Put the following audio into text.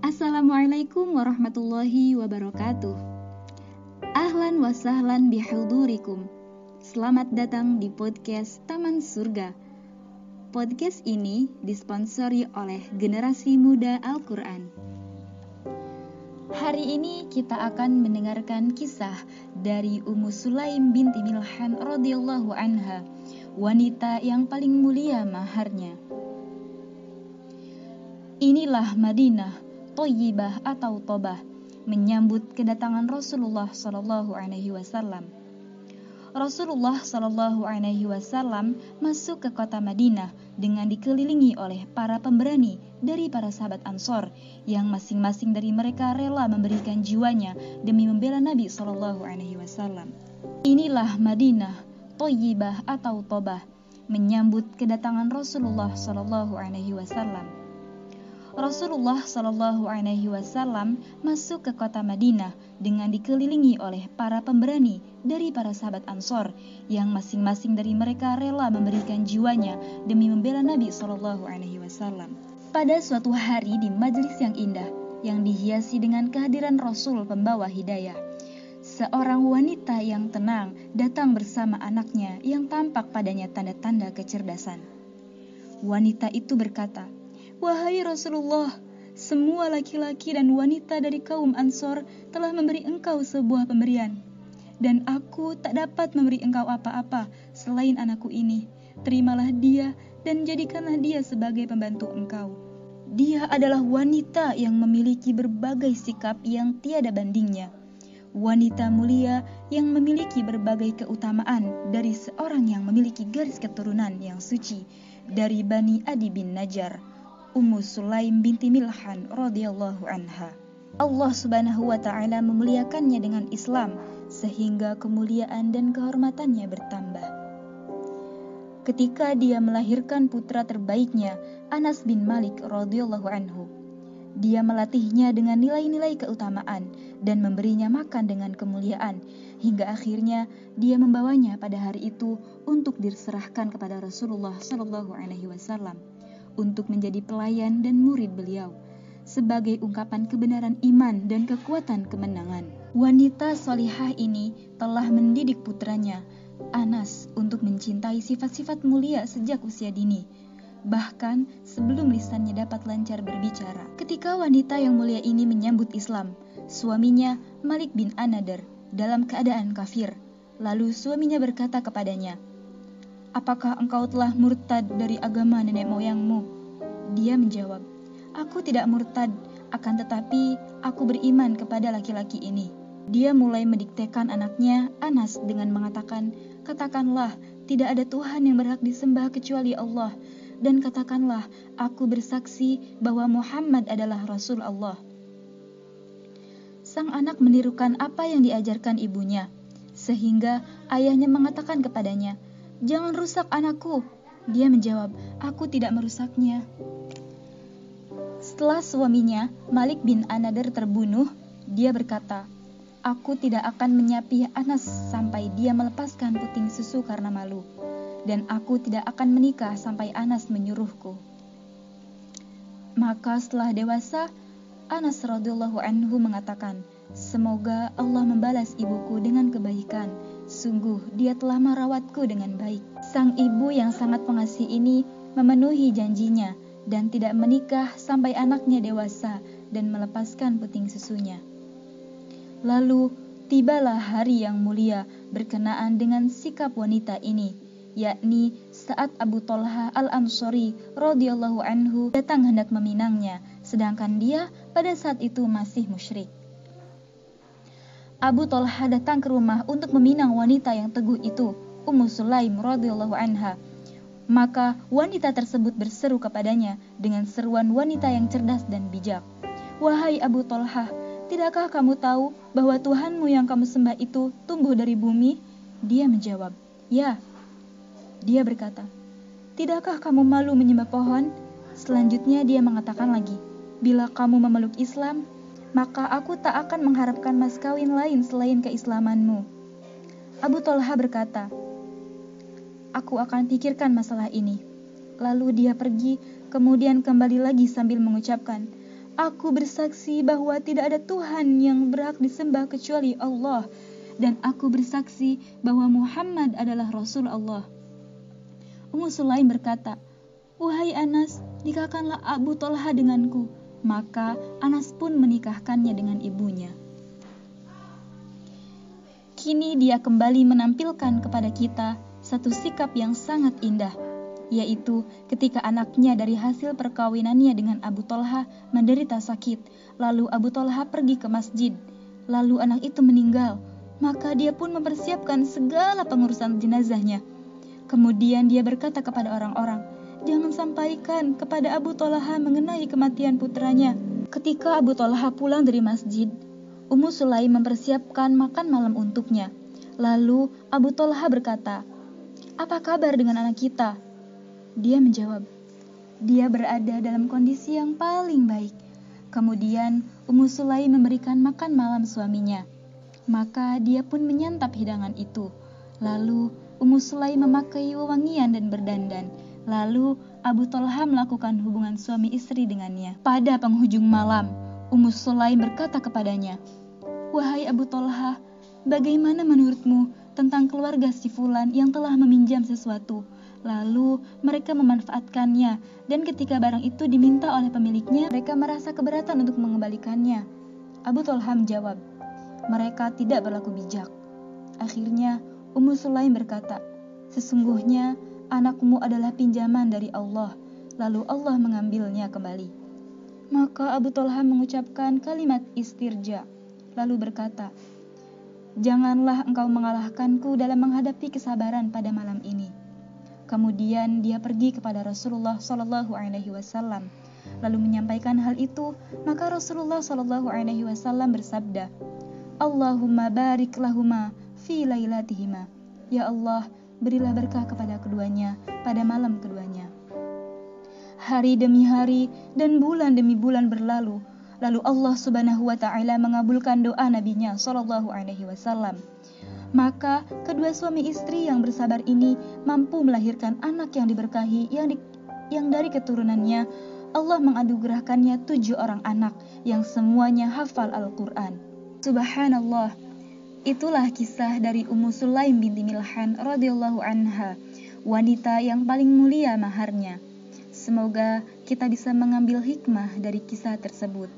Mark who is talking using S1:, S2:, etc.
S1: Assalamualaikum warahmatullahi wabarakatuh. Ahlan wa sahlan bihudurikum. Selamat datang di podcast Taman Surga. Podcast ini disponsori oleh Generasi Muda Al-Qur'an. Hari ini kita akan mendengarkan kisah dari Ummu Sulaim binti Milhan radhiyallahu anha, wanita yang paling mulia maharnya. Inilah Madinah Toyibah atau Tobah menyambut kedatangan Rasulullah Shallallahu Alaihi Wasallam. Rasulullah Shallallahu Alaihi Wasallam masuk ke kota Madinah dengan dikelilingi oleh para pemberani dari para sahabat Ansor yang masing-masing dari mereka rela memberikan jiwanya demi membela Nabi Shallallahu Alaihi Wasallam. Inilah Madinah, Toyibah atau Tobah menyambut kedatangan Rasulullah Shallallahu Alaihi Wasallam. Rasulullah Shallallahu Alaihi Wasallam masuk ke kota Madinah dengan dikelilingi oleh para pemberani dari para sahabat Ansor yang masing-masing dari mereka rela memberikan jiwanya demi membela Nabi Shallallahu Alaihi Wasallam. Pada suatu hari di majelis yang indah yang dihiasi dengan kehadiran Rasul pembawa hidayah, seorang wanita yang tenang datang bersama anaknya yang tampak padanya tanda-tanda kecerdasan. Wanita itu berkata, Wahai Rasulullah, semua laki-laki dan wanita dari kaum Ansor telah memberi engkau sebuah pemberian. Dan aku tak dapat memberi engkau apa-apa selain anakku ini. Terimalah dia dan jadikanlah dia sebagai pembantu engkau. Dia adalah wanita yang memiliki berbagai sikap yang tiada bandingnya. Wanita mulia yang memiliki berbagai keutamaan dari seorang yang memiliki garis keturunan yang suci dari Bani Adi bin Najjar Ummu Sulaim binti Milhan radhiyallahu anha. Allah Subhanahu wa taala memuliakannya dengan Islam sehingga kemuliaan dan kehormatannya bertambah. Ketika dia melahirkan putra terbaiknya, Anas bin Malik radhiyallahu anhu, dia melatihnya dengan nilai-nilai keutamaan dan memberinya makan dengan kemuliaan hingga akhirnya dia membawanya pada hari itu untuk diserahkan kepada Rasulullah Shallallahu alaihi wasallam untuk menjadi pelayan dan murid beliau sebagai ungkapan kebenaran iman dan kekuatan kemenangan. Wanita solihah ini telah mendidik putranya, Anas, untuk mencintai sifat-sifat mulia sejak usia dini, bahkan sebelum lisannya dapat lancar berbicara. Ketika wanita yang mulia ini menyambut Islam, suaminya Malik bin Anadar dalam keadaan kafir. Lalu suaminya berkata kepadanya, Apakah engkau telah murtad dari agama nenek moyangmu? Dia menjawab, Aku tidak murtad, akan tetapi aku beriman kepada laki-laki ini. Dia mulai mendiktekan anaknya, Anas, dengan mengatakan, Katakanlah, tidak ada Tuhan yang berhak disembah kecuali Allah. Dan katakanlah, aku bersaksi bahwa Muhammad adalah Rasul Allah. Sang anak menirukan apa yang diajarkan ibunya, sehingga ayahnya mengatakan kepadanya, Jangan rusak anakku. Dia menjawab, aku tidak merusaknya. Setelah suaminya, Malik bin Anadar terbunuh, dia berkata, Aku tidak akan menyapi Anas sampai dia melepaskan puting susu karena malu, dan aku tidak akan menikah sampai Anas menyuruhku. Maka setelah dewasa, Anas radhiyallahu anhu mengatakan, Semoga Allah membalas ibuku dengan kebaikan Sungguh, dia telah merawatku dengan baik. Sang ibu yang sangat pengasih ini memenuhi janjinya dan tidak menikah sampai anaknya dewasa dan melepaskan puting susunya. Lalu, tibalah hari yang mulia berkenaan dengan sikap wanita ini, yakni saat Abu Talha al-Ansori radhiyallahu anhu datang hendak meminangnya, sedangkan dia pada saat itu masih musyrik. Abu Talha datang ke rumah untuk meminang wanita yang teguh itu, Ummu Sulaim radhiyallahu anha. Maka wanita tersebut berseru kepadanya dengan seruan wanita yang cerdas dan bijak. Wahai Abu Talha, tidakkah kamu tahu bahwa Tuhanmu yang kamu sembah itu tumbuh dari bumi? Dia menjawab, ya. Dia berkata, tidakkah kamu malu menyembah pohon? Selanjutnya dia mengatakan lagi, bila kamu memeluk Islam, maka aku tak akan mengharapkan mas kawin lain selain keislamanmu. Abu Tolha berkata, aku akan pikirkan masalah ini. Lalu dia pergi, kemudian kembali lagi sambil mengucapkan, Aku bersaksi bahwa tidak ada Tuhan yang berhak disembah kecuali Allah, dan aku bersaksi bahwa Muhammad adalah Rasul Allah. Ummu Sulaim berkata, Wahai Anas, nikahkanlah Abu Talha denganku. Maka Anas pun menikahkannya dengan ibunya. Kini dia kembali menampilkan kepada kita satu sikap yang sangat indah, yaitu ketika anaknya dari hasil perkawinannya dengan Abu Talha menderita sakit, lalu Abu Talha pergi ke masjid, lalu anak itu meninggal, maka dia pun mempersiapkan segala pengurusan jenazahnya. Kemudian dia berkata kepada orang-orang, jangan sampaikan kepada Abu Talha mengenai kematian putranya. Ketika Abu Talha pulang dari masjid, Ummu Sulaim mempersiapkan makan malam untuknya. Lalu Abu Talha berkata, "Apa kabar dengan anak kita?" Dia menjawab, "Dia berada dalam kondisi yang paling baik." Kemudian Ummu Sulaim memberikan makan malam suaminya. Maka dia pun menyantap hidangan itu. Lalu Ummu Sulaim memakai wewangian dan berdandan. Lalu Abu Talha melakukan hubungan suami istri dengannya. Pada penghujung malam, Ummu Sulaim berkata kepadanya, Wahai Abu Talha, bagaimana menurutmu tentang keluarga si Fulan yang telah meminjam sesuatu? Lalu mereka memanfaatkannya dan ketika barang itu diminta oleh pemiliknya, mereka merasa keberatan untuk mengembalikannya. Abu Talha menjawab, mereka tidak berlaku bijak. Akhirnya, Ummu Sulaim berkata, Sesungguhnya anakmu adalah pinjaman dari Allah, lalu Allah mengambilnya kembali. Maka Abu Talha mengucapkan kalimat istirja lalu berkata, Janganlah engkau mengalahkanku dalam menghadapi kesabaran pada malam ini. Kemudian dia pergi kepada Rasulullah Shallallahu Alaihi Wasallam, lalu menyampaikan hal itu. Maka Rasulullah Shallallahu Alaihi Wasallam bersabda, Allahumma barik lahuma fi lailatihima. Ya Allah, berilah berkah kepada keduanya pada malam keduanya. Hari demi hari dan bulan demi bulan berlalu, Lalu Allah Subhanahu wa taala mengabulkan doa nabinya sallallahu alaihi wasallam. Maka kedua suami istri yang bersabar ini mampu melahirkan anak yang diberkahi yang di, yang dari keturunannya Allah mengadugerahkannya tujuh orang anak yang semuanya hafal Al-Quran. Subhanallah, itulah kisah dari Ummu Sulaim binti Milhan radhiyallahu anha, wanita yang paling mulia maharnya. Semoga kita bisa mengambil hikmah dari kisah tersebut.